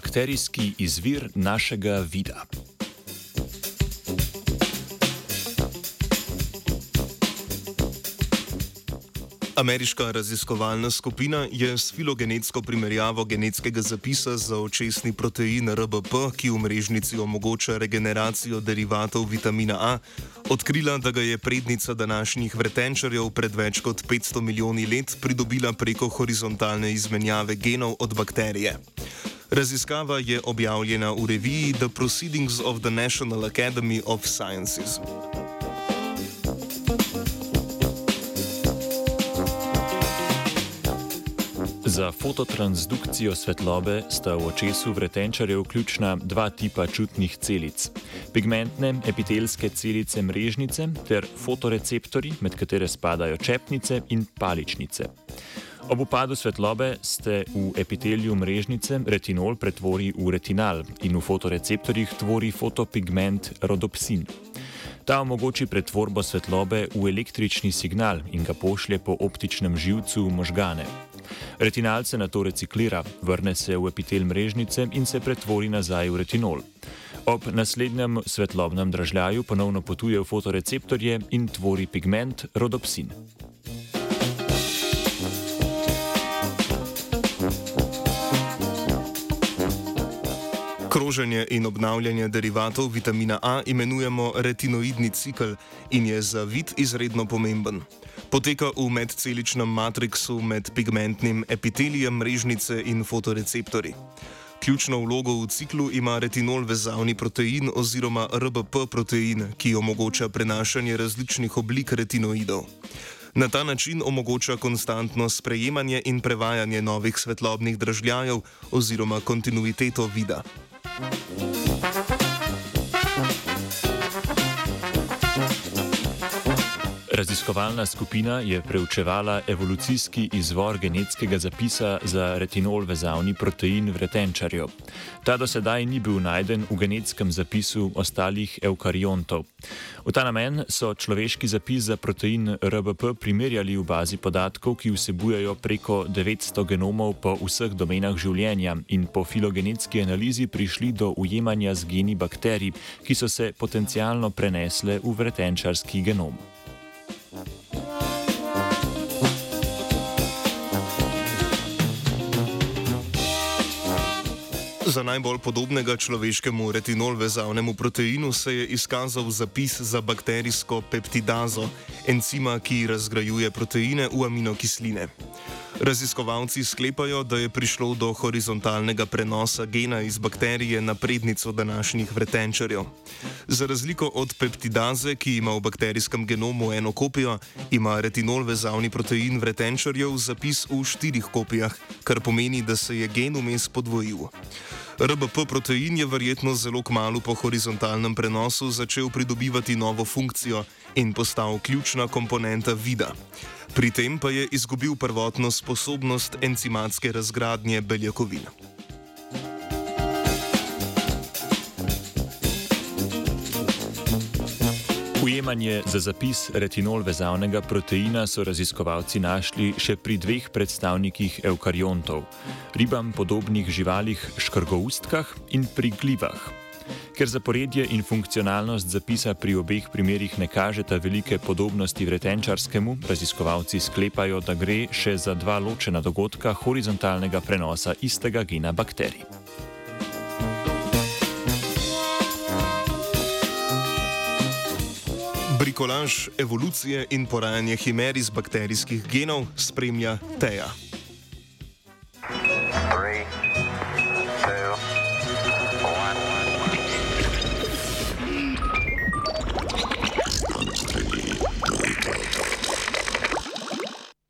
Bakterijski izvir našega vida. Ameriška raziskovalna skupina je s filogenetsko primerjavo genetskega zapisa za očesni protein RBP, ki v mrežnici omogoča regeneracijo derivatov vitamina A, odkrila, da ga je prednica današnjih vretenčarjev pred več kot 500 milijoni let pridobila preko horizontalne izmenjave genov od bakterije. Raziskava je objavljena v reviji The Proceedings of the National Academy of Sciences. Za fototransdukcijo svetlobe sta v očesu vretenčarjev ključna dva tipa čutnih celic: pigmentne epitelske celice mrežnice ter fotoreceptori, med katere spadajo čepnice in paličnice. Ob upadu svetlobe se v epitelju mrežnice retinol pretvori v retinal in v fotoreceptorjih tvori fotopigment rodopsin. Ta omogoči pretvorbo svetlobe v električni signal in ga pošlje po optičnem živcu v možgane. Retinal se na to reciklira, vrne se v epitel mrežnice in se pretvori nazaj v retinol. Ob naslednjem svetlobnem dražljaju ponovno potuje v fotoreceptorje in tvori pigment rodopsin. Kroženje in obnavljanje derivatov vitamina A imenujemo retinoidni cikl in je za vid izredno pomemben. Poteka v medceličnem matriksu med pigmentnim epitelijem mrežnice in fotoreceptorji. Ključno vlogo v ciklu ima retinol vezavni protein oziroma RBP protein, ki omogoča prenašanje različnih oblik retinoidov. Na ta način omogoča konstantno sprejemanje in prevajanje novih svetlobnih držljajev oziroma kontinuiteto vida. Thank you. Raziskovalna skupina je preučevala evolucijski izvor genetskega zapisa za retinol vezavni protein vretenčarjev. Ta do sedaj ni bil najden v genetskem zapisu ostalih eukariontov. V ta namen so človeški zapis za protein RBP primerjali v bazi podatkov, ki vsebujejo preko 900 genomov po vseh domenah življenja in po filogenetski analizi prišli do ujemanja z geni bakterij, ki so se potencialno prenesle v vretenčarski genom. Za najbolj podobnega človeškemu retinol vezavnemu proteinu se je izkazal zapis za bakterijsko peptidazo, encima, ki razgrajuje proteine v aminokisline. Raziskovalci sklepajo, da je prišlo do horizontalnega prenosa gena iz bakterije na prednico današnjih vretenčarjev. Za razliko od peptidaze, ki ima v bakterijskem genomu eno kopijo, ima retinol vezavni protein vretenčarjev zapis v štirih kopijah, kar pomeni, da se je gen vmes podvojil. RBP protein je verjetno zelo kmalo po horizontalnem prenosu začel pridobivati novo funkcijo in postal ključna komponenta vida. Pri tem pa je izgubil prvotno sposobnost encimatske razgradnje beljakovin. Ujemanje za zapis retinol vezavnega proteina so raziskovalci našli še pri dveh predstavnikih eukariontov: ribam podobnih živalih škrgoustkah in pri glivah. Ker zaporedje in funkcionalnost zapisa pri obeh primerih ne kažeta velike podobnosti vretenčarskemu, raziskovalci sklepajo, da gre še za dva ločena dogodka horizontalnega prenosa istega gena bakterij. Brikolaž evolucije in porajanje himer iz bakterijskih genov spremlja Teja.